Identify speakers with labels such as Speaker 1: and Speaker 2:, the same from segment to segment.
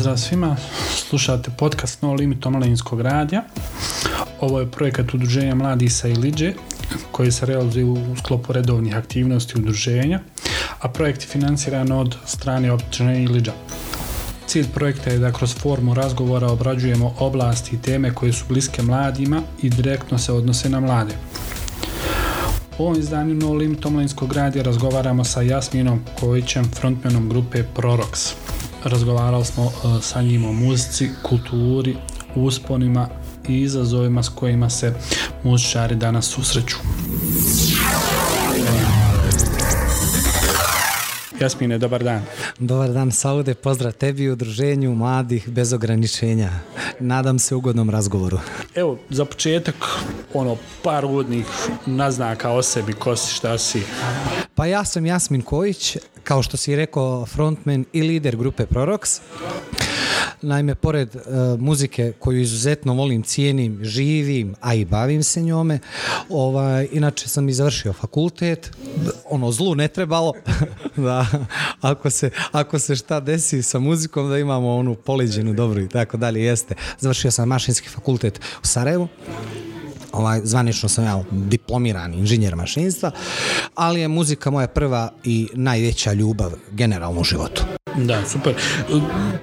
Speaker 1: Pozdrav svima, slušate podcast No Limit Omladinskog radija. Ovo je projekat Udruženja Mladih sa Iliđe koji se realizuje u sklopu redovnih aktivnosti udruženja, a projekt je financiran od strane općine Iliđa. Cilj projekta je da kroz formu razgovora obrađujemo oblasti i teme koje su bliske mladima i direktno se odnose na mlade. U ovom izdanju No Limit Omladinskog radija razgovaramo sa Jasminom Kojićem, frontmanom grupe Prorox. Razgovarali smo uh, sa njim o muzici, kulturi, usponima i izazovima s kojima se muzičari danas susreću. Jasmine, dobar dan.
Speaker 2: Dobar dan, Saude, pozdrav tebi u udruženju mladih bez ograničenja. Nadam se ugodnom razgovoru.
Speaker 1: Evo, za početak, ono, par uvodnih naznaka o sebi, ko si, šta si.
Speaker 2: Pa ja sam Jasmin Kojić, kao što si rekao, frontman i lider grupe Prorox. Naime, pored uh, muzike koju izuzetno volim, cijenim, živim, a i bavim se njome, ovaj, inače sam i završio fakultet, ono zlu ne trebalo, da ako se, ako se šta desi sa muzikom da imamo onu poliđenu dobru i tako dalje, jeste. Završio sam mašinski fakultet u Sarajevu, ovaj, zvanično sam ja diplomirani inženjer mašinstva, ali je muzika moja prva i najveća ljubav generalno u životu.
Speaker 1: Da, super.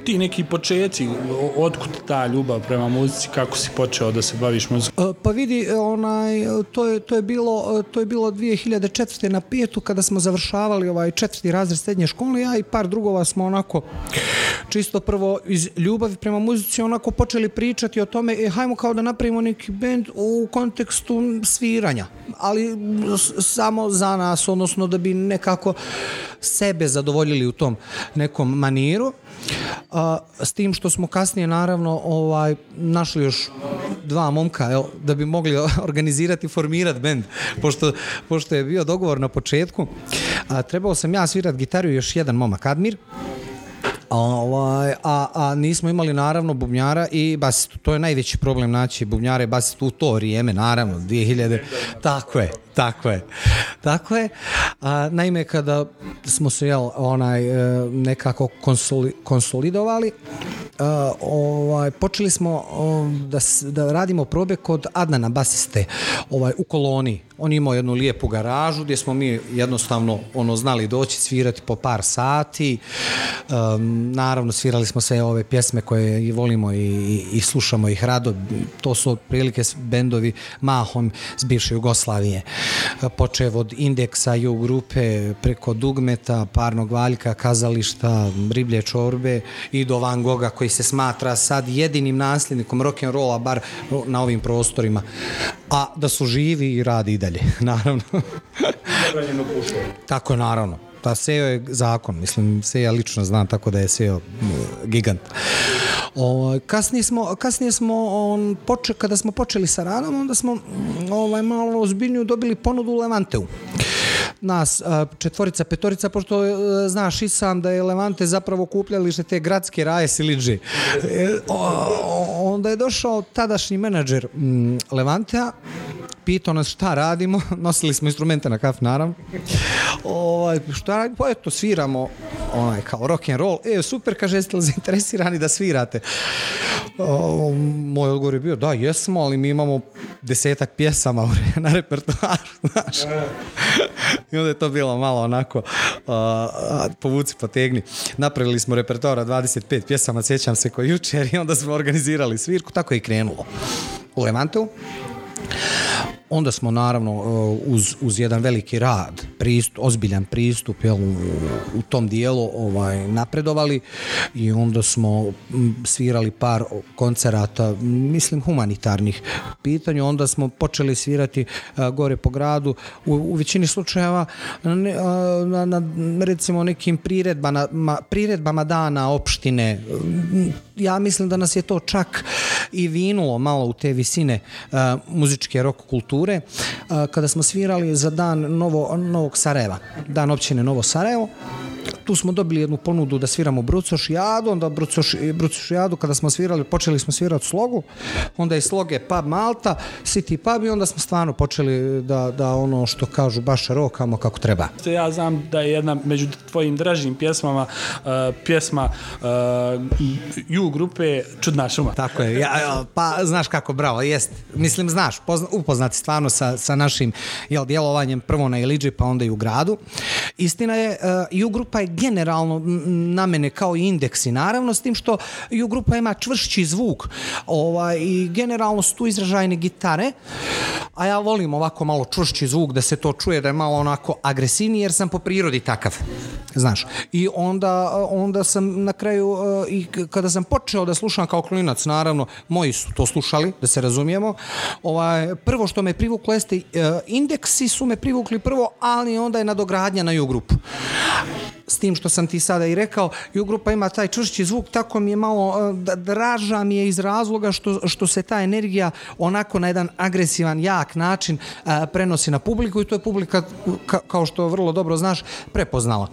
Speaker 1: Ti neki počeci, otkud ta ljubav prema muzici, kako si počeo da se baviš muzikom?
Speaker 2: Pa vidi, onaj, to je, to je bilo, to je bilo 2004. na pijetu kada smo završavali ovaj četvrti razred srednje škole, ja i par drugova smo onako čisto prvo iz ljubavi prema muzici onako počeli pričati o tome, e, hajmo kao da napravimo neki bend u kontekstu sviranja, ali samo za nas, odnosno da bi nekako sebe zadovoljili u tom nekom maniru. A, s tim što smo kasnije naravno ovaj našli još dva momka jel, da bi mogli organizirati formirati bend pošto, pošto je bio dogovor na početku a, trebao sam ja svirati gitaru i još jedan momak Admir Ovaj, a, a nismo imali naravno bubnjara i basistu. To je najveći problem naći bubnjare i u to vrijeme, naravno, 2000. Tako je, tako je. Tako je. A, naime, kada smo se jel, onaj, nekako konsoli, konsolidovali, a, ovaj, počeli smo da, da radimo probe kod Adnana basiste ovaj, u koloniji on imao jednu lijepu garažu gdje smo mi jednostavno ono znali doći svirati po par sati. Naravno svirali smo sve ove pjesme koje i volimo i, i, i slušamo ih rado. To su otprilike bendovi mahom s bivše Jugoslavije. Počev od Indeksa, Ju grupe, preko Dugmeta, Parnog valjka, Kazališta, Riblje čorbe i do Van Goga koji se smatra sad jedinim nasljednikom rock'n'rolla bar na ovim prostorima. A da su živi i radi i dalje, naravno. tako je, naravno. Ta SEO je zakon, mislim, SEO lično znam tako da je SEO gigant. O, kasnije smo, kasnije smo on, poče, kada smo počeli sa radom, onda smo ovaj, malo ozbiljniju dobili ponudu u Levanteu nas četvorica, petorica, pošto znaš i sam da je Levante zapravo kupljalište te gradske raje Siliđe. Onda je došao tadašnji menadžer Levantea, pitao nas šta radimo, nosili smo instrumente na kaf, naravno. Ovaj, šta radimo? Pa eto, sviramo onaj, kao rock and roll. E, super, kaže, jeste li zainteresirani da svirate? O, moj odgovor je bio, da, jesmo, ali mi imamo desetak pjesama na repertoaru, znaš. I onda je to bilo malo onako, uh, povuci, potegni. Napravili smo repertoara 25 pjesama, sjećam se koji jučer i onda smo organizirali svirku, tako je i krenulo. U Levantu onda smo naravno uz, uz jedan veliki rad, pristup, ozbiljan pristup jel, u, u tom dijelu ovaj, napredovali i onda smo svirali par koncerata, mislim humanitarnih pitanja, onda smo počeli svirati a, gore po gradu, u, u većini slučajeva ne, a, na, na recimo nekim priredbama, ma, priredbama dana opštine, ja mislim da nas je to čak i vinulo malo u te visine a, muzičke rock kulture, a, kada smo svirali za dan Novo, Novog Sarajeva, dan općine Novo Sarajevo, tu smo dobili jednu ponudu da sviramo Brucošijadu, onda Brucošijadu kada smo svirali, počeli smo svirati slogu, onda je sloge pub Malta, City pub i onda smo stvarno počeli da, da ono što kažu baš rokamo kako treba.
Speaker 1: Ja znam da je jedna među tvojim dražim pjesmama uh, pjesma uh, ju grupe Čudna šuma.
Speaker 2: Tako je, ja, pa znaš kako, bravo, jest. Mislim, znaš, pozna, upoznati stvarno sa, sa našim jel, djelovanjem prvo na Eliđi pa onda i u gradu. Istina je, uh, ju grupa je generalno na mene kao i indeksi, naravno, s tim što ju grupa ima čvršći zvuk ovaj, i generalno su tu izražajne gitare, a ja volim ovako malo čvršći zvuk da se to čuje da je malo onako agresivniji jer sam po prirodi takav znaš. I onda, onda sam na kraju uh, i kada sam počeo da slušam kao klinac naravno moji su to slušali da se razumijemo ovaj, prvo što me privuklo jeste uh, indeksi su me privukli prvo ali onda je nadogradnja na grupu s tim što sam ti sada i rekao, ju grupa ima taj čvršći zvuk, tako mi je malo draža mi je iz razloga što, što se ta energija onako na jedan agresivan, jak način a, prenosi na publiku i to je publika, ka, kao što vrlo dobro znaš, prepoznala.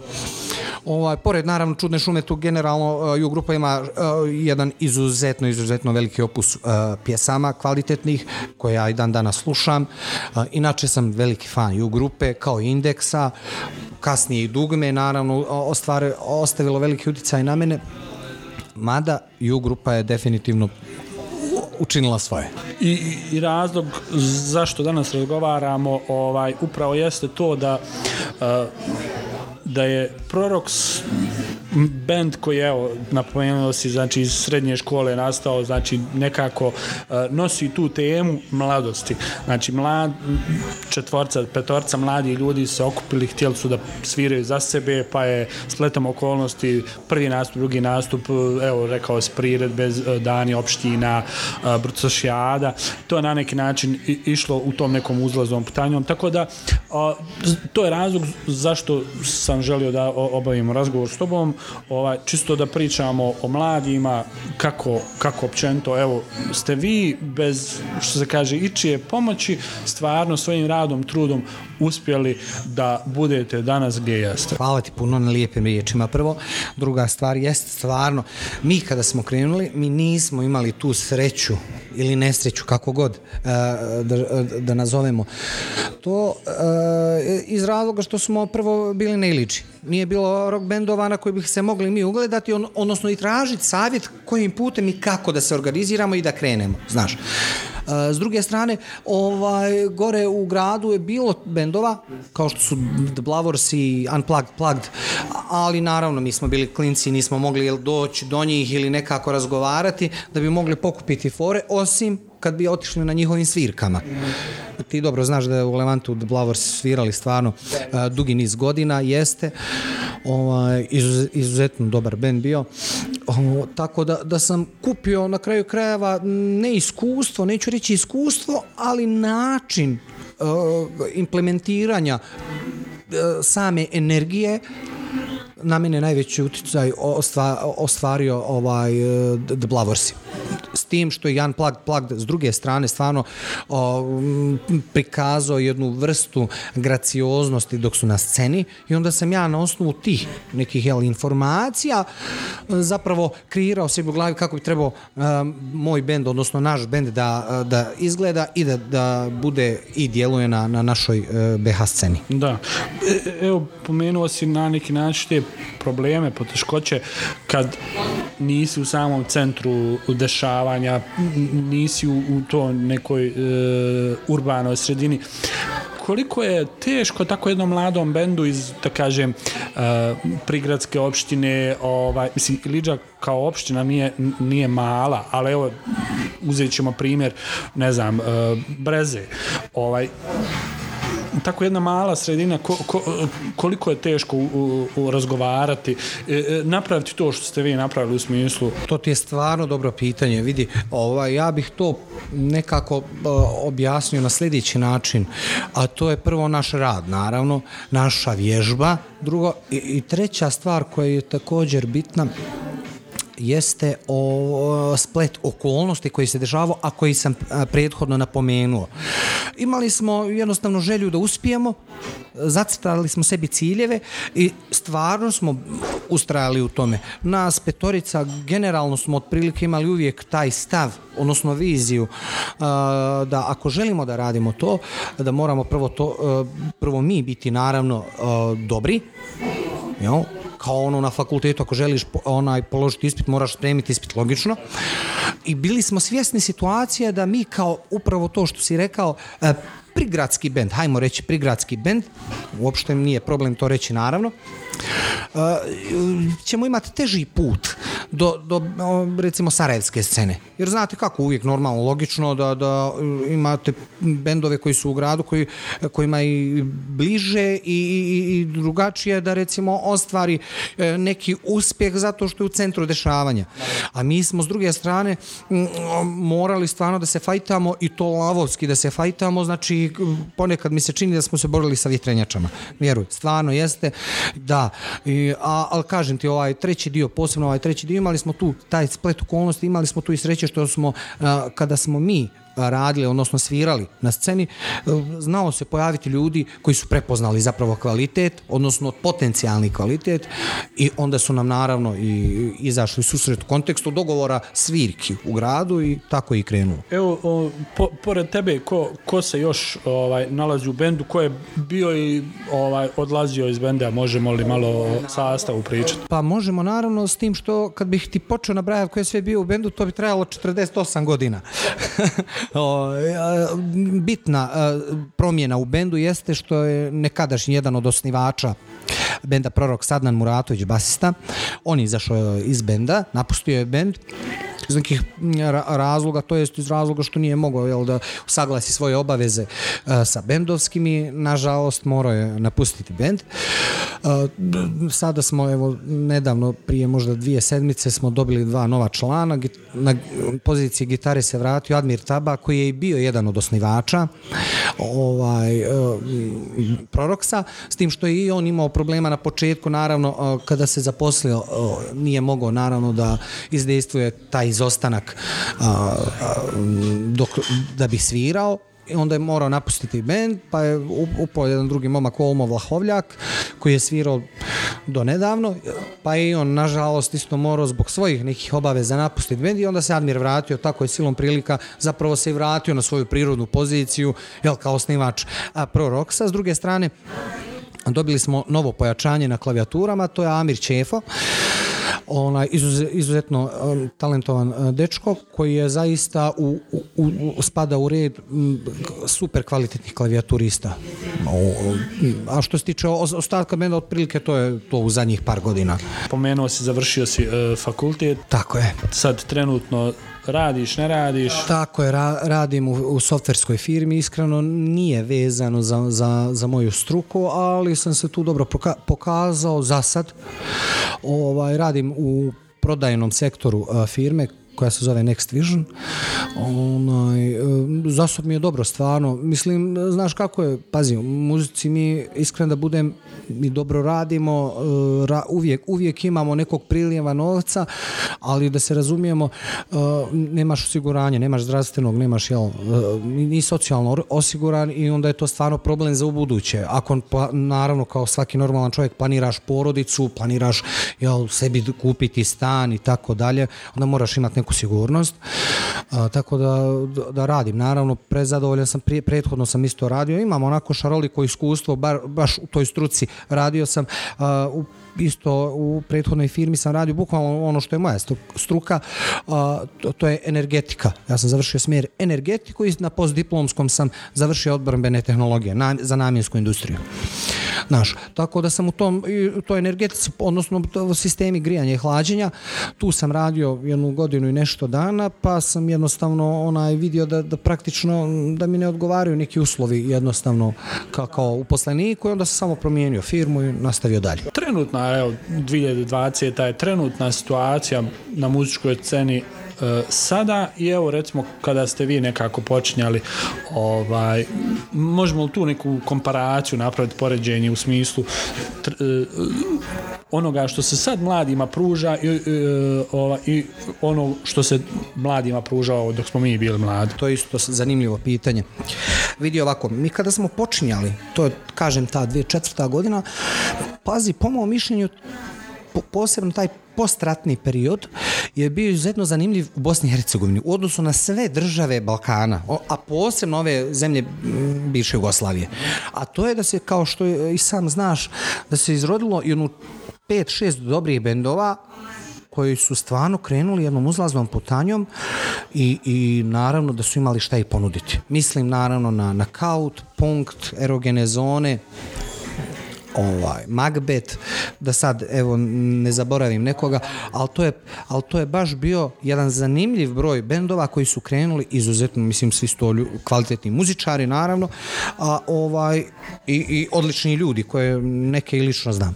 Speaker 2: Ovaj, pored naravno čudne šume tu generalno uh, ju grupa ima uh, jedan izuzetno izuzetno veliki opus uh, pjesama kvalitetnih koje ja i dan danas slušam. Inače sam veliki fan ju grupe kao indeksa kasnije i dugme naravno ostvari, ostavilo veliki uticaj na mene mada ju grupa je definitivno učinila svoje.
Speaker 1: I, I razlog zašto danas razgovaramo ovaj upravo jeste to da uh, da je Prorox band koji evo, napomenuo si, znači, iz srednje škole nastao, znači, nekako uh, nosi tu temu mladosti. Znači, mlad, četvorca, petorca mladi ljudi se okupili, htjeli su da sviraju za sebe, pa je spletom okolnosti prvi nastup, drugi nastup, evo, rekao se prired bez uh, dani opština, uh, Brucošijada, to je na neki način išlo u tom nekom uzlazom putanjom, tako da to je razlog zašto sam želio da obavimo razgovor s tobom, ovaj, čisto da pričamo o mladima, kako, kako općento, evo, ste vi bez, što se kaže, ičije pomoći, stvarno svojim radom, trudom uspjeli da budete danas gdje jeste.
Speaker 2: Hvala ti puno na lijepim riječima. Prvo, druga stvar jeste stvarno, mi kada smo krenuli, mi nismo imali tu sreću ili nesreću, kako god da, da nazovemo. To iz razloga što smo prvo bili na Iliči. Nije bilo rock bendova na koji bih se mogli mi ugledati, odnosno i tražiti savjet kojim putem i kako da se organiziramo i da krenemo, znaš. S druge strane, ovaj, gore u gradu je bilo bendova, kao što su The Blavors i Unplugged, Plugged, ali naravno mi smo bili klinci, nismo mogli doći do njih ili nekako razgovarati da bi mogli pokupiti fore, osim kad bi otišli na njihovim svirkama. Ti dobro znaš da je u Levantu Blavors svirali stvarno uh, dugi niz godina, jeste ovaj, izuz, izuzetno dobar band bio. O, tako da, da sam kupio na kraju krajeva ne iskustvo, neću reći iskustvo, ali način uh, implementiranja uh, same energije na mene najveći uticaj ostvario ovaj The Blavorsi s tim što je Jan Plag Plag s druge strane stvarno o, prikazao jednu vrstu gracioznosti dok su na sceni i onda sam ja na osnovu tih nekih jel, informacija zapravo kreirao sebi u glavi kako bi trebao um, moj bend, odnosno naš bend da, da izgleda i da, da bude i djeluje na, na našoj uh, BH sceni.
Speaker 1: Da. E, evo, pomenuo si na neki način te probleme, poteškoće kad nisi u samom centru dešavanja, nisi u, to nekoj e, urbanoj sredini. Koliko je teško tako jednom mladom bendu iz, da kažem, e, prigradske opštine, ovaj, mislim, Liđa kao opština nije, nije mala, ali evo, uzet ćemo primjer, ne znam, e, Breze. Ovaj, tako jedna mala sredina ko, ko, koliko je teško u, u, razgovarati. E, e, napraviti to što ste vi napravili u smislu
Speaker 2: to ti je stvarno dobro pitanje. Vidi ovaj ja bih to nekako uh, objasnio na sljedeći način a to je prvo naš rad naravno naša vježba drugo i, i treća stvar koja je također bitna jeste o, splet okolnosti koji se dešavao, a koji sam prethodno napomenuo. Imali smo jednostavno želju da uspijemo, zacrtali smo sebi ciljeve i stvarno smo ustrajali u tome. Nas petorica generalno smo otprilike imali uvijek taj stav, odnosno viziju da ako želimo da radimo to, da moramo prvo to prvo mi biti naravno dobri, jel? Kao ono na fakultetu ako želiš onaj položiti ispit moraš spremiti ispit logično. I bili smo svjesni situacije da mi kao upravo to što si rekao prigradski bend, hajmo reći prigradski bend, uopšte nije problem to reći naravno, ćemo imati teži put do, do recimo sarajevske scene. Jer znate kako uvijek normalno, logično da, da imate bendove koji su u gradu koji, kojima i bliže i, i, i drugačije da recimo ostvari e, neki uspjeh zato što je u centru dešavanja. A mi smo s druge strane morali stvarno da se fajtamo i to lavovski da se fajtamo, znači ponekad mi se čini da smo se borili sa vjetrenjačama. Vjeruj, stvarno jeste da, I, a, ali kažem ti ovaj treći dio, posebno ovaj treći dio imali smo tu taj splet okolnosti, imali smo tu i sreće što smo, kada smo mi radili, odnosno svirali na sceni, e, znao se pojaviti ljudi koji su prepoznali zapravo kvalitet, odnosno potencijalni kvalitet i onda su nam naravno i izašli susret u kontekstu dogovora svirki u gradu i tako i krenuo.
Speaker 1: Evo, o, po, pored tebe, ko, ko se još ovaj nalazi u bendu, ko je bio i ovaj odlazio iz benda, možemo li malo o sastavu pričati?
Speaker 2: Pa možemo naravno s tim što kad bih ti počeo nabrajati ko je sve bio u bendu, to bi trajalo 48 godina. bitna promjena u bendu jeste što je nekadašnji jedan od osnivača benda Prorok Sadnan Muratović, basista. On je izašao iz benda, napustio je bend iz nekih razloga, to jest iz razloga što nije mogao jel, da saglasi svoje obaveze uh, sa bendovskim i nažalost morao je napustiti bend. Uh, sada smo evo nedavno prije možda dvije sedmice smo dobili dva nova člana na poziciji gitare se vratio Admir Taba koji je i bio jedan od osnivača ovaj uh, Proroksa s tim što je i on imao problema na početku naravno kada se zaposlio nije mogao naravno da izdejstvuje taj izostanak a, a, dok, da bi svirao i onda je morao napustiti bend, pa je upao jedan drugi momak Olmo Vlahovljak koji je svirao do nedavno, pa je i on nažalost isto morao zbog svojih nekih obaveza napustiti bend i onda se Admir vratio, tako je silom prilika, zapravo se i vratio na svoju prirodnu poziciju, jel, kao osnivač Pro Rocksa. S druge strane, dobili smo novo pojačanje na klavijaturama, to je Amir Čefo, onaj izuzetno um, talentovan uh, dečko koji je zaista u, u, u, spada u red super kvalitetnih klavijaturista. A što se tiče ostatka benda, otprilike to je to u zadnjih par godina.
Speaker 1: Pomenuo si, završio si uh, fakultet.
Speaker 2: Tako je.
Speaker 1: Sad trenutno radiš, ne radiš?
Speaker 2: Tako je, ra radim u, u softverskoj firmi, iskreno nije vezano za, za, za moju struku, ali sam se tu dobro pokazao za sad. Ovaj, radim u prodajnom sektoru uh, firme koja se zove Next Vision. Onaj, e, zasob mi je dobro, stvarno. Mislim, znaš kako je, pazi, muzici mi, iskreno da budem, mi dobro radimo, e, uvijek, uvijek imamo nekog prilijeva novca, ali da se razumijemo, e, nemaš osiguranje, nemaš zdravstvenog, nemaš, jel, ni socijalno osiguran i onda je to stvarno problem za u buduće. Ako, pa, naravno, kao svaki normalan čovjek, planiraš porodicu, planiraš, jel, sebi kupiti stan i tako dalje, onda moraš imati neku sigurnost. Tako da, da radim. Naravno, prezadovoljan sam, prije, prethodno sam isto radio. Imam onako šaroliko iskustvo, bar, baš u toj struci radio sam u isto u prethodnoj firmi sam radio bukvalno ono što je moja struka, to, je energetika. Ja sam završio smjer energetiku i na postdiplomskom sam završio odbrambene tehnologije za namjensku industriju. Znaš, tako da sam u tom, u toj energetici, odnosno u sistemi grijanja i hlađenja, tu sam radio jednu godinu i nešto dana, pa sam jednostavno onaj vidio da, da praktično, da mi ne odgovaraju neki uslovi jednostavno kao, kao uposleniku i onda sam samo promijenio firmu i nastavio dalje.
Speaker 1: Trenutna, evo, 2020. je trenutna situacija na muzičkoj sceni sada i evo recimo kada ste vi nekako počinjali ovaj, možemo li tu neku komparaciju napraviti poređenje u smislu e, onoga što se sad mladima pruža i, i, ova, i ono što se mladima pružao dok smo mi bili mladi.
Speaker 2: To je isto zanimljivo pitanje. Vidi ovako, mi kada smo počinjali, to je, kažem, ta 2004. godina, pazi, po mojom mišljenju, po, posebno taj postratni period je bio izuzetno zanimljiv u Bosni i Hercegovini u odnosu na sve države Balkana, a posebno ove zemlje bivše Jugoslavije. A to je da se, kao što i sam znaš, da se izrodilo i pet, šest dobrih bendova koji su stvarno krenuli jednom uzlaznom putanjom i, i naravno da su imali šta i ponuditi. Mislim naravno na, na Kaut, Punkt, Erogene zone, ovaj Magbet da sad evo ne zaboravim nekoga al to je al to je baš bio jedan zanimljiv broj bendova koji su krenuli izuzetno mislim svi sto kvalitetni muzičari naravno a ovaj i, i odlični ljudi koje neke i lično znam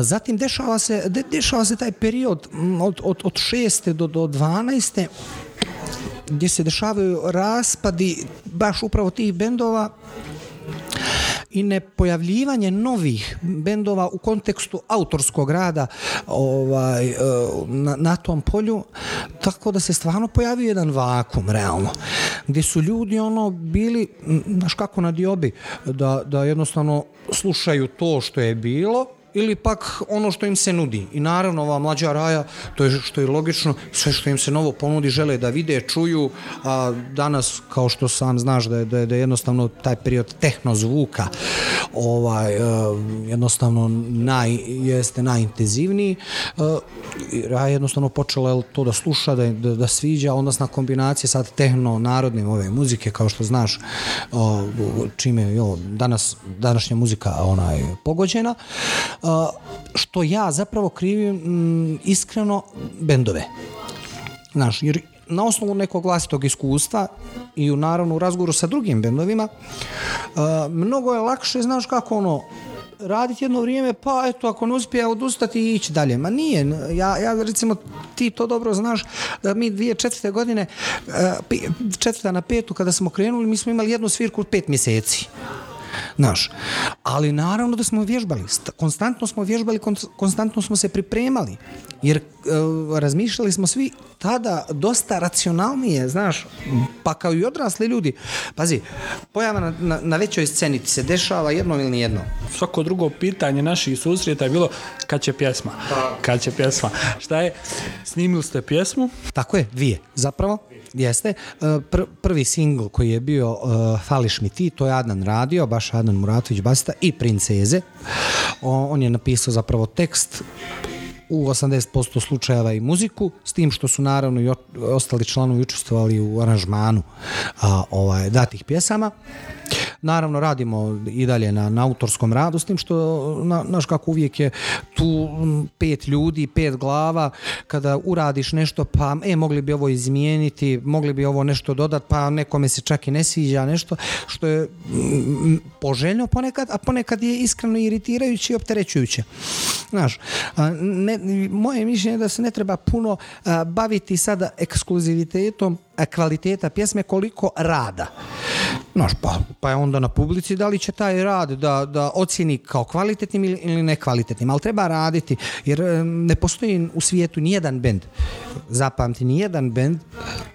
Speaker 2: Zatim dešava se, de, dešava se taj period od, od, od 6. do, do 12. gdje se dešavaju raspadi baš upravo tih bendova i nepojavljivanje novih bendova u kontekstu autorskog rada ovaj, na, na tom polju, tako da se stvarno pojavio jedan vakum, realno, gdje su ljudi ono bili, znaš kako na diobi, da, da jednostavno slušaju to što je bilo, ili pak ono što im se nudi. I naravno ova mlađa raja, to je što je logično, sve što im se novo ponudi žele da vide, čuju, a danas kao što sam znaš da je, da je, da je jednostavno taj period tehno zvuka ovaj, uh, jednostavno naj, jeste najintenzivniji. Uh, raja jednostavno počela je to da sluša, da, da, da sviđa, odnosna kombinacija sad tehno narodne ove muzike, kao što znaš čime jo, danas, današnja muzika onaj pogođena što ja zapravo krivim m, iskreno bendove. Znaš, jer na osnovu nekog vlastitog iskustva i u naravno u razgovoru sa drugim bendovima, mnogo je lakše, znaš kako ono, raditi jedno vrijeme, pa eto, ako ne uspije odustati i ići dalje. Ma nije, ja, ja recimo, ti to dobro znaš, da mi dvije četvrte godine, četvrta na petu, kada smo krenuli, mi smo imali jednu svirku pet mjeseci. Naš. Ali naravno da smo vježbali. Konstantno smo vježbali, konstantno smo se pripremali. Jer e, razmišljali smo svi tada dosta racionalnije, znaš, pa kao i odrasli ljudi. Pazi, pojava na, na, na većoj sceni ti se dešava jedno ili nijedno.
Speaker 1: Svako drugo pitanje naših susreta je bilo kad će pjesma? Kad će pjesma? Šta je? Snimili ste pjesmu?
Speaker 2: Tako je, dvije. Zapravo, Jeste. E, pr prvi singl koji je bio uh, Fališ mi ti, to je Adnan radio, baš Adnan Muratović Basita i Princeze. O, on je napisao zapravo tekst u 80% slučajeva i muziku, s tim što su naravno i ostali članovi učestvovali u aranžmanu a, ovaj, datih pjesama. Naravno, radimo i dalje na, na autorskom radu, s tim što, na, naš kako uvijek je tu pet ljudi, pet glava, kada uradiš nešto, pa e, mogli bi ovo izmijeniti, mogli bi ovo nešto dodat, pa nekome se čak i ne sviđa nešto, što je poželjno ponekad, a ponekad je iskreno iritirajuće i opterećujuće. Znaš, ne, moje mišljenje je da se ne treba puno a, baviti sada ekskluzivitetom kvaliteta pjesme koliko rada. Znaš, pa, pa je onda na publici da li će taj rad da, da ocjeni kao kvalitetnim ili, ili nekvalitetnim, ali treba raditi, jer ne postoji u svijetu nijedan bend, zapamti nijedan bend,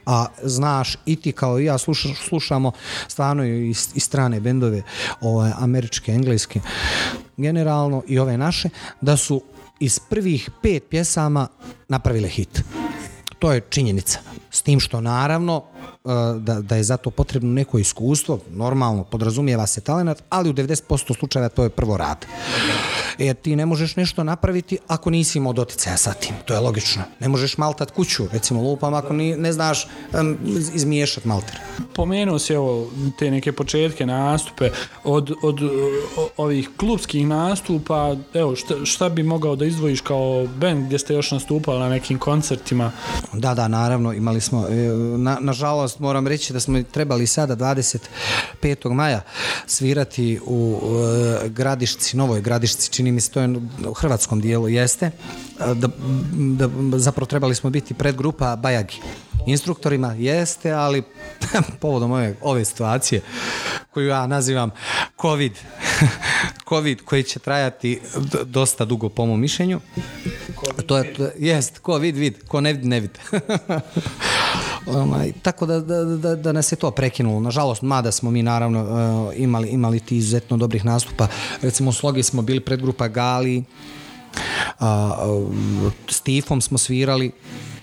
Speaker 2: a znaš i ti kao i ja sluša, slušamo stvarno i, i strane bendove, ove, američke, engleske, generalno i ove naše, da su iz prvih pet pjesama napravile hit. To je činjenica. S tim što naravno da, da je zato potrebno neko iskustvo, normalno, podrazumijeva se talent, ali u 90% slučajeva to je prvo rad. Jer ti ne možeš nešto napraviti ako nisi imao doticaja sa tim, to je logično. Ne možeš maltat kuću, recimo lupam, ako ni, ne znaš um, izmiješat malter.
Speaker 1: Pomenuo si evo te neke početke nastupe od, od o, ovih klubskih nastupa, evo šta, šta bi mogao da izdvojiš kao band gdje ste još nastupali na nekim koncertima?
Speaker 2: Da, da, naravno, imali smo, e, na, nažalost, moram reći da smo trebali sada 25. maja svirati u uh, Gradišci, Novoj Gradišci, čini mi se to je u hrvatskom dijelu jeste, da, da zapravo trebali smo biti predgrupa Bajagi. Instruktorima jeste, ali povodom ove, ove situacije koju ja nazivam COVID, COVID koji će trajati dosta dugo po mom mišljenju. To je, to, jest, ko vid, vid, ko ne vid, ne vid. Onaj, tako da, da, da, da nas je to prekinulo. Nažalost, mada smo mi naravno uh, imali, imali ti izuzetno dobrih nastupa. Recimo u Slogi smo bili predgrupa Gali, uh, s Tifom smo svirali,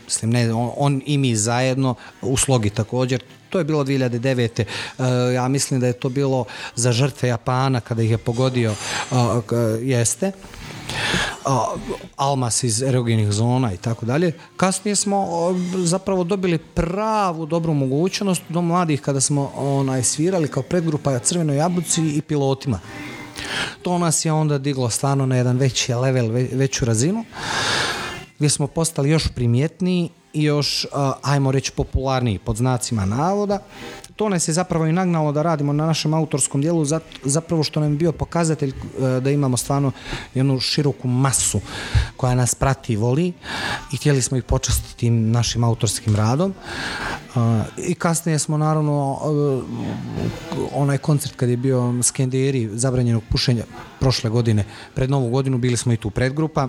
Speaker 2: mislim, ne, on, on i mi zajedno, u Slogi također, to je bilo 2009. Uh, ja mislim da je to bilo za žrtve Japana kada ih je pogodio jeste almas iz erogenih zona i tako dalje. Kasnije smo zapravo dobili pravu dobru mogućnost do mladih kada smo onaj svirali kao predgrupa Crvenoj jabuci i pilotima. To nas je onda diglo stvarno na jedan veći level, veću razinu gdje smo postali još primjetniji još, ajmo reći, popularniji pod znacima navoda. To nas je zapravo i nagnalo da radimo na našem autorskom dijelu zapravo što nam je bio pokazatelj e, da imamo stvarno jednu široku masu koja nas prati i voli i htjeli smo ih počastiti tim našim autorskim radom. E, i kasnije smo naravno e, onaj koncert kad je bio Skenderi zabranjenog pušenja prošle godine pred novu godinu bili smo i tu predgrupa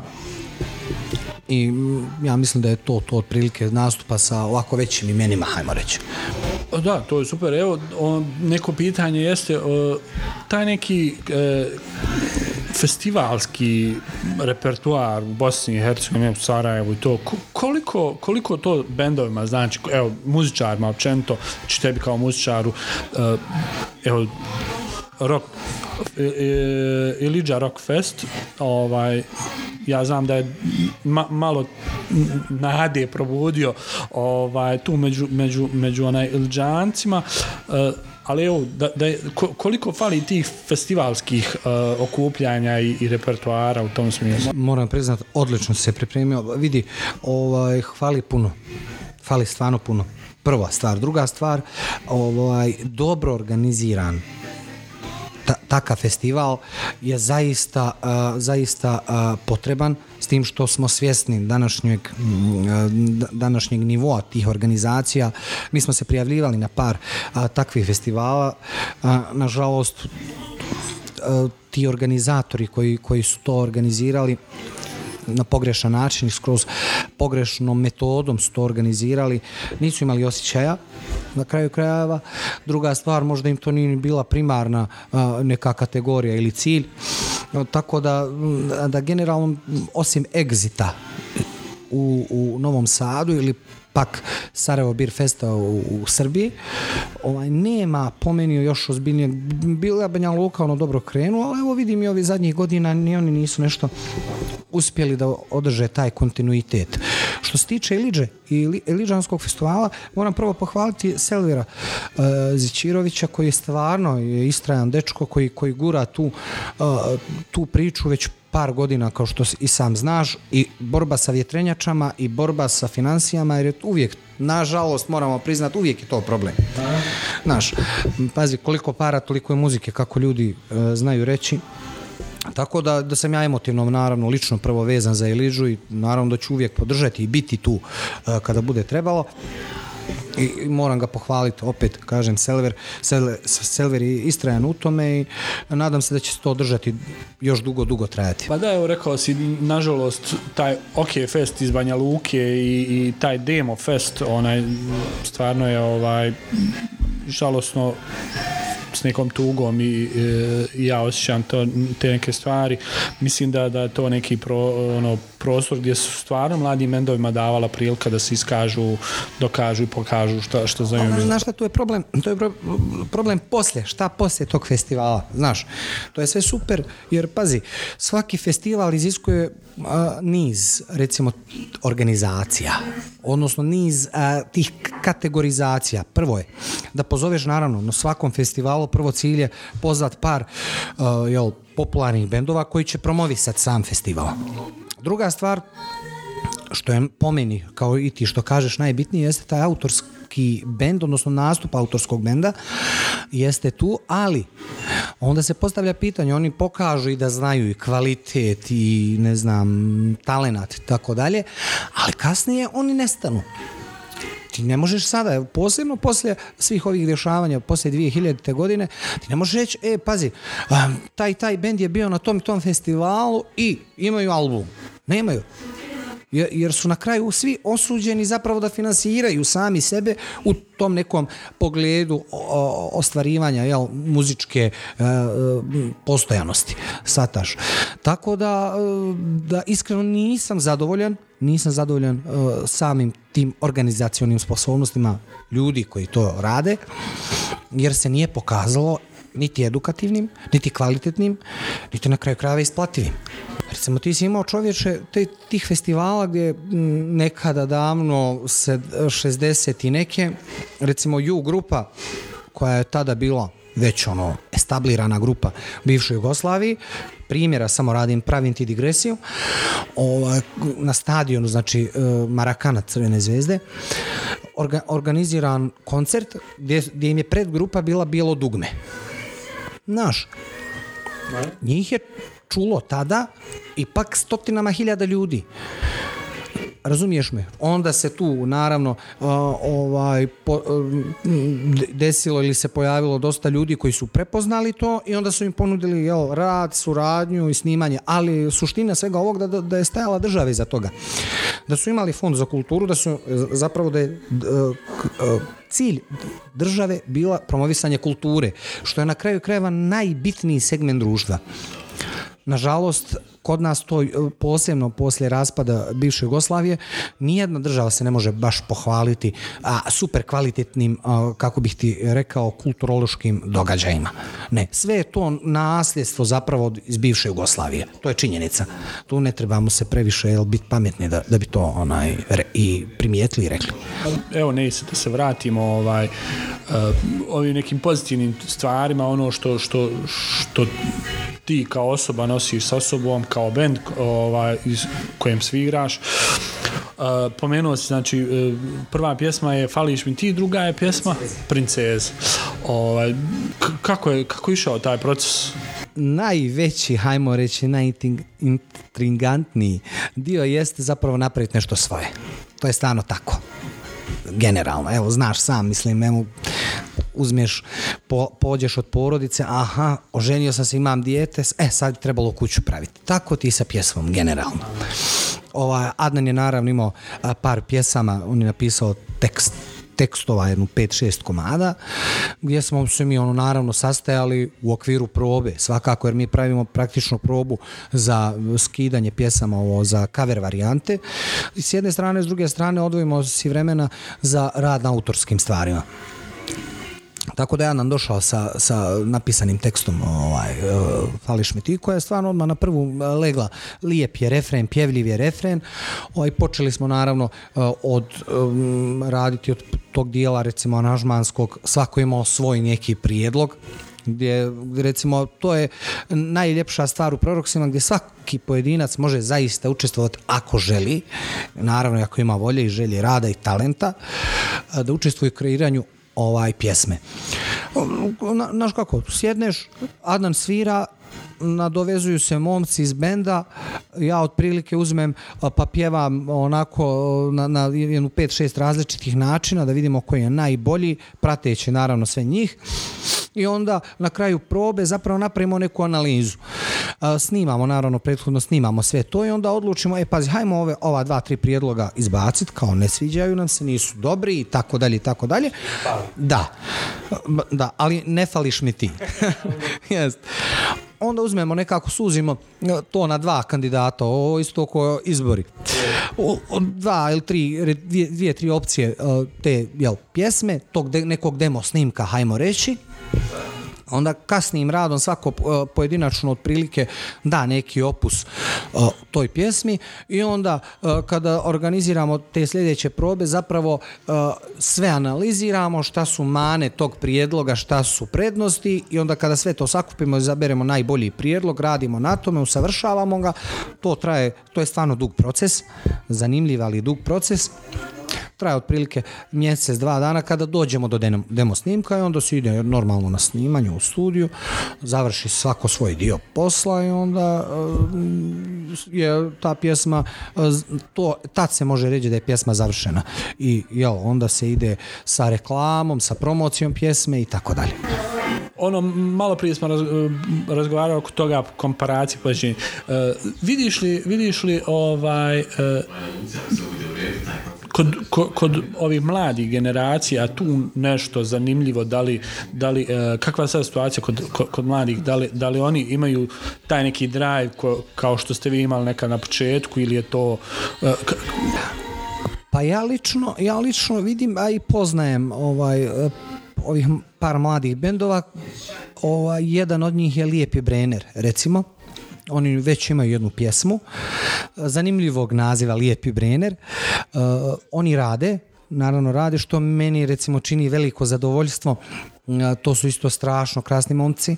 Speaker 2: i ja mislim da je to to otprilike nastupa sa ovako većim imenima, hajmo reći.
Speaker 1: Da, to je super. Evo, o, neko pitanje jeste o, taj neki e, festivalski repertuar u Bosni i Hercegovini, u Sarajevu i to, koliko, koliko to bendovima znači, evo, muzičarima općenito, ću tebi kao muzičaru, e, evo, rock, e, e, Ilidža Rock Fest, ovaj, ja znam da je ma, malo nade probudio ovaj, tu među, među, među onaj Ilidžancima, uh, ali evo, da, da je, koliko fali tih festivalskih uh, okupljanja i, i repertoara u tom smislu?
Speaker 2: Moram priznat, odlično se pripremio. Vidi, ovaj, hvali puno. Fali stvarno puno. Prva stvar. Druga stvar, ovaj, dobro organiziran takav festival je zaista, uh, zaista uh, potreban s tim što smo svjesni današnjeg, uh, današnjeg nivoa tih organizacija. Mi smo se prijavljivali na par takvih festivala. Nažalost, ti organizatori koji, koji su to organizirali na pogrešan način i skroz pogrešnom metodom su to organizirali, nisu imali osjećaja na kraju krajeva. Druga stvar, možda im to nije bila primarna neka kategorija ili cilj. Tako da, da generalno, osim egzita u, u Novom Sadu ili pak Sarajevo Beer Festa u, u Srbiji. Ovaj, nema pomenio još ozbiljnije. Bila Banja Luka ono dobro krenu, ali evo vidim i ovih zadnjih godina ni oni nisu nešto uspjeli da održe taj kontinuitet. Što se tiče Eliđe i Eliđanskog festivala, moram prvo pohvaliti Selvira uh, Zičirovića koji je stvarno istrajan dečko koji, koji gura tu, uh, tu priču već par godina kao što i sam znaš i borba sa vjetrenjačama i borba sa financijama jer je uvijek nažalost moramo priznati uvijek je to problem. Znaš pazi koliko para toliko je muzike kako ljudi e, znaju reći. Tako da, da sam ja emotivno, naravno, lično prvo vezan za Eliđu i naravno da ću uvijek podržati i biti tu uh, kada bude trebalo i moram ga pohvaliti opet kažem Selver Selver, Selver je istrajan u tome i nadam se da će se to održati još dugo dugo trajati.
Speaker 1: Pa da evo rekao si nažalost taj OK Fest iz Banja Luke i, i taj Demo Fest onaj stvarno je ovaj žalosno s nekom tugom i, e, i ja osjećam to, te neke stvari. Mislim da da to neki pro, ono, prostor gdje su stvarno mladim mendovima davala prilika da se iskažu, dokažu i pokažu šta, šta znaju.
Speaker 2: Pa, znaš šta, tu je problem, to je problem poslije, šta poslije tog festivala, znaš. To je sve super, jer pazi, svaki festival iziskuje a, niz, recimo, organizacija, odnosno niz a, tih kategorizacija. Prvo je da pozoveš, naravno, na svakom festivalu prvo cilj je pozvat par a, jel, popularnih bendova koji će promovisati sam festival. Druga stvar, što je po meni, kao i ti što kažeš, najbitnije jeste taj autorski bend, odnosno nastup autorskog benda, jeste tu, ali onda se postavlja pitanje, oni pokažu i da znaju i kvalitet i ne znam, talenat i tako dalje, ali kasnije oni nestanu. Ti ne možeš sada, posebno poslije svih ovih dešavanja, poslije 2000. godine, ti ne možeš reći, e, pazi, taj taj bend je bio na tom tom festivalu i imaju album. Nemaju jer su na kraju svi osuđeni zapravo da finansiraju sami sebe u tom nekom pogledu ostvarivanja jel, muzičke e, postojanosti sataš. Tako da, e, da iskreno nisam zadovoljan nisam zadovoljan e, samim tim organizacionim sposobnostima ljudi koji to rade jer se nije pokazalo niti edukativnim, niti kvalitetnim, niti na kraju krajeva isplativim. Recimo ti si imao čovječe te, tih festivala gdje nekada davno se 60 i neke, recimo ju grupa koja je tada bila već ono establirana grupa bivšoj Jugoslaviji, primjera samo radim, pravim ti digresiju, ovaj, na stadionu, znači e, Marakana Crvene zvezde, organiziran koncert gdje, gdje im je predgrupa bila Bijelo dugme. Znaš, njih je čulo tada ipak stotinama hiljada ljudi. Razumiješ me? Onda se tu naravno ovaj, desilo ili se pojavilo dosta ljudi koji su prepoznali to i onda su im ponudili jel, rad, suradnju i snimanje. Ali suština svega ovog da, da je stajala država iza toga. Da su imali fond za kulturu, da su zapravo da je cilj države bila promovisanje kulture, što je na kraju krajeva najbitniji segment društva. Nažalost, kod nas to e, posebno poslije raspada bivše Jugoslavije nijedna država se ne može baš pohvaliti a super kvalitetnim kako bih ti rekao kulturološkim događajima. Ne, sve je to nasljedstvo zapravo iz bivše Jugoslavije. To je činjenica. Tu ne trebamo se previše biti pametni da, da bi to onaj i primijetili i rekli.
Speaker 1: Evo ne da se vratimo ovaj uh, ovim nekim pozitivnim stvarima ono što, što, što ti kao osoba nosiš sa sobom kao bend ovaj, iz kojem sviraš. Uh, pomenuo si, znači, e, prva pjesma je Fališ mi ti, druga je pjesma Princez. Ovaj, kako, je, kako je išao taj proces?
Speaker 2: najveći, hajmo reći, najintrigantniji dio jeste zapravo napraviti nešto svoje. To je stvarno tako. Generalno, evo, znaš sam, mislim, evo, uzmeš, po, pođeš od porodice, aha, oženio sam se, imam dijete, e, sad trebalo kuću praviti. Tako ti sa pjesmom, generalno. Ovaj, Adnan je naravno imao par pjesama, on je napisao tekst tekstova, jednu 5-6 komada, gdje smo se mi ono naravno sastajali u okviru probe, svakako jer mi pravimo praktično probu za skidanje pjesama ovo, za cover varijante. S jedne strane, s druge strane odvojimo si vremena za rad na autorskim stvarima. Tako da ja nam došao sa, sa napisanim tekstom ovaj, uh, Fališ mi ti, koja je stvarno odmah na prvu e, legla. Lijep je refren, pjevljiv je refren. Ovaj, počeli smo naravno uh, od um, raditi od tog dijela recimo anažmanskog, svako imao svoj neki prijedlog gdje recimo to je najljepša stvar u proroksima gdje svaki pojedinac može zaista učestvovati ako želi, naravno ako ima volje i želje rada i talenta, da učestvuje u kreiranju ovaj pjesme. Znaš kako, sjedneš, Adnan svira, nadovezuju se momci iz benda, ja otprilike uzmem pa pjevam onako na, na jednu 5-6 različitih načina da vidimo koji je najbolji, prateći naravno sve njih i onda na kraju probe zapravo napravimo neku analizu. Snimamo, naravno, prethodno snimamo sve to i onda odlučimo, e pazi, hajmo ove, ova dva, tri prijedloga izbaciti, kao ne sviđaju nam se, nisu dobri i tako dalje i tako dalje. Da, da, ali ne fališ mi ti. Jest onda uzmemo nekako suzimo to na dva kandidata, ovo isto ko izbori. dva ili tri, dvije, dvije tri opcije te jel, pjesme, tog nekog demo snimka, hajmo reći, onda kasnim radom svako e, pojedinačno otprilike da neki opus e, toj pjesmi i onda e, kada organiziramo te sljedeće probe zapravo sve analiziramo šta su mane tog prijedloga, šta su prednosti i onda kada sve to sakupimo i zaberemo najbolji prijedlog, radimo na tome, usavršavamo ga, to traje, to je stvarno dug proces, zanimljiv ali dug proces traje otprilike mjesec, dva dana kada dođemo do demo, snimka i onda se ide normalno na snimanje u studiju, završi svako svoj dio posla i onda uh, je ta pjesma, uh, to, tad se može reći da je pjesma završena i jel, onda se ide sa reklamom, sa promocijom pjesme i tako dalje
Speaker 1: ono, malo prije smo raz, razgovarali oko toga komparacije pođenja. Uh, vidiš li, vidiš li ovaj uh, kod, kod, kod ovih mladih generacija tu nešto zanimljivo da li, da li uh, kakva je sad situacija kod, kod, kod mladih? Da li, da li oni imaju taj neki drive ko, kao što ste vi imali neka na početku ili je to uh,
Speaker 2: pa ja lično, ja lično vidim, a i poznajem ovaj, ovih par mladih bendova, ovaj, jedan od njih je Lijepi Brenner, recimo, oni već imaju jednu pjesmu zanimljivog naziva Lijepi Brenner. Uh, oni rade, naravno rade što meni recimo čini veliko zadovoljstvo. To su isto strašno krasni momci.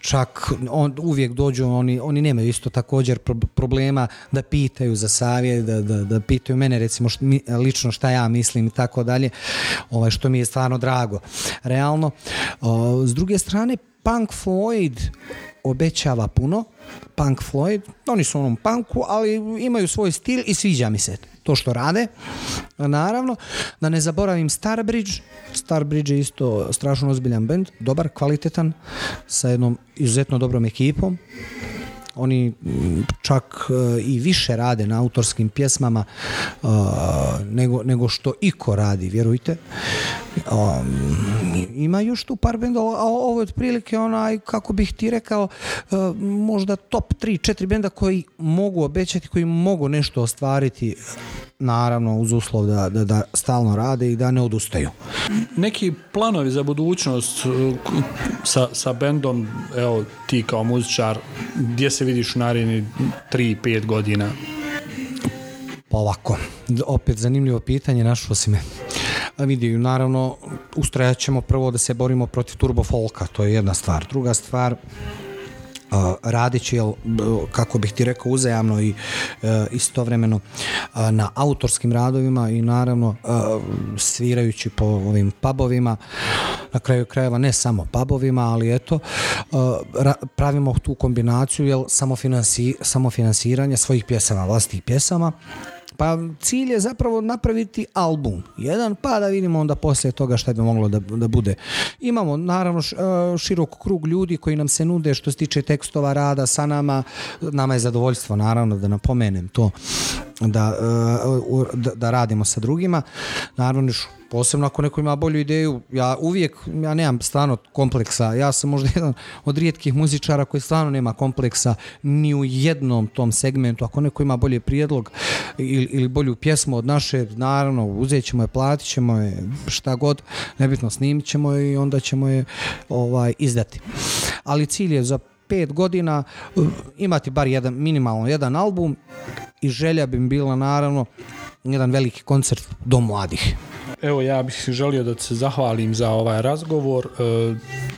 Speaker 2: Čak on, uvijek dođu oni, oni nemaju isto također problema da pitaju za savjet da, da, da pitaju mene recimo što, mi, lično šta ja mislim i tako dalje ovaj, što mi je stvarno drago realno. S druge strane Punk Floyd obećava puno Punk Floyd, oni su u onom punku, ali imaju svoj stil i sviđa mi se to što rade. Naravno, da ne zaboravim Starbridge. Starbridge je isto strašno ozbiljan band, dobar, kvalitetan, sa jednom izuzetno dobrom ekipom oni čak uh, i više rade na autorskim pjesmama uh, nego, nego što iko radi, vjerujte. Um, ima još tu par bendova, a ovo je otprilike onaj, kako bih ti rekao, uh, možda top 3-4 benda koji mogu obećati, koji mogu nešto ostvariti naravno uz uslov da, da, da stalno rade i da ne odustaju.
Speaker 1: Neki planovi za budućnost sa, sa bendom, evo ti kao muzičar, gdje se vidiš u naredni 3-5 godina?
Speaker 2: Pa ovako, opet zanimljivo pitanje, našlo si me. A vidi, naravno, ustrajat ćemo prvo da se borimo protiv turbo folka, to je jedna stvar. Druga stvar, radeći jel, kako bih ti rekao uzajamno i e, istovremeno na autorskim radovima i naravno svirajući po ovim pubovima na kraju krajeva ne samo pubovima ali eto pravimo tu kombinaciju jel, samofinansi, samofinansiranja svojih pjesama, vlastih pjesama Pa cilj je zapravo napraviti album. Jedan, pa da vidimo onda poslije toga šta bi moglo da, da bude. Imamo naravno e, širok krug ljudi koji nam se nude što se tiče tekstova rada sa nama. Nama je zadovoljstvo naravno da napomenem to da, e, da, da radimo sa drugima. Naravno posebno ako neko ima bolju ideju, ja uvijek, ja nemam stvarno kompleksa, ja sam možda jedan od rijetkih muzičara koji stvarno nema kompleksa ni u jednom tom segmentu, ako neko ima bolji prijedlog ili, ili bolju pjesmu od naše, naravno uzet ćemo je, platit ćemo je, šta god, nebitno snimit ćemo je i onda ćemo je ovaj, izdati. Ali cilj je za pet godina uh, imati bar jedan, minimalno jedan album i želja bi bila naravno jedan veliki koncert do mladih.
Speaker 1: Evo ja bih želio da se zahvalim za ovaj razgovor, e,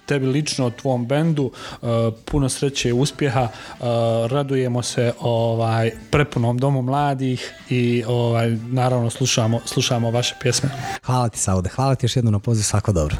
Speaker 1: tebi lično, tvom bendu, e, puno sreće i uspjeha, e, radujemo se ovaj prepunom domu mladih i ovaj naravno slušamo, slušamo vaše pjesme.
Speaker 2: Hvala ti Saude, hvala ti još jedno na poziv, svako dobro.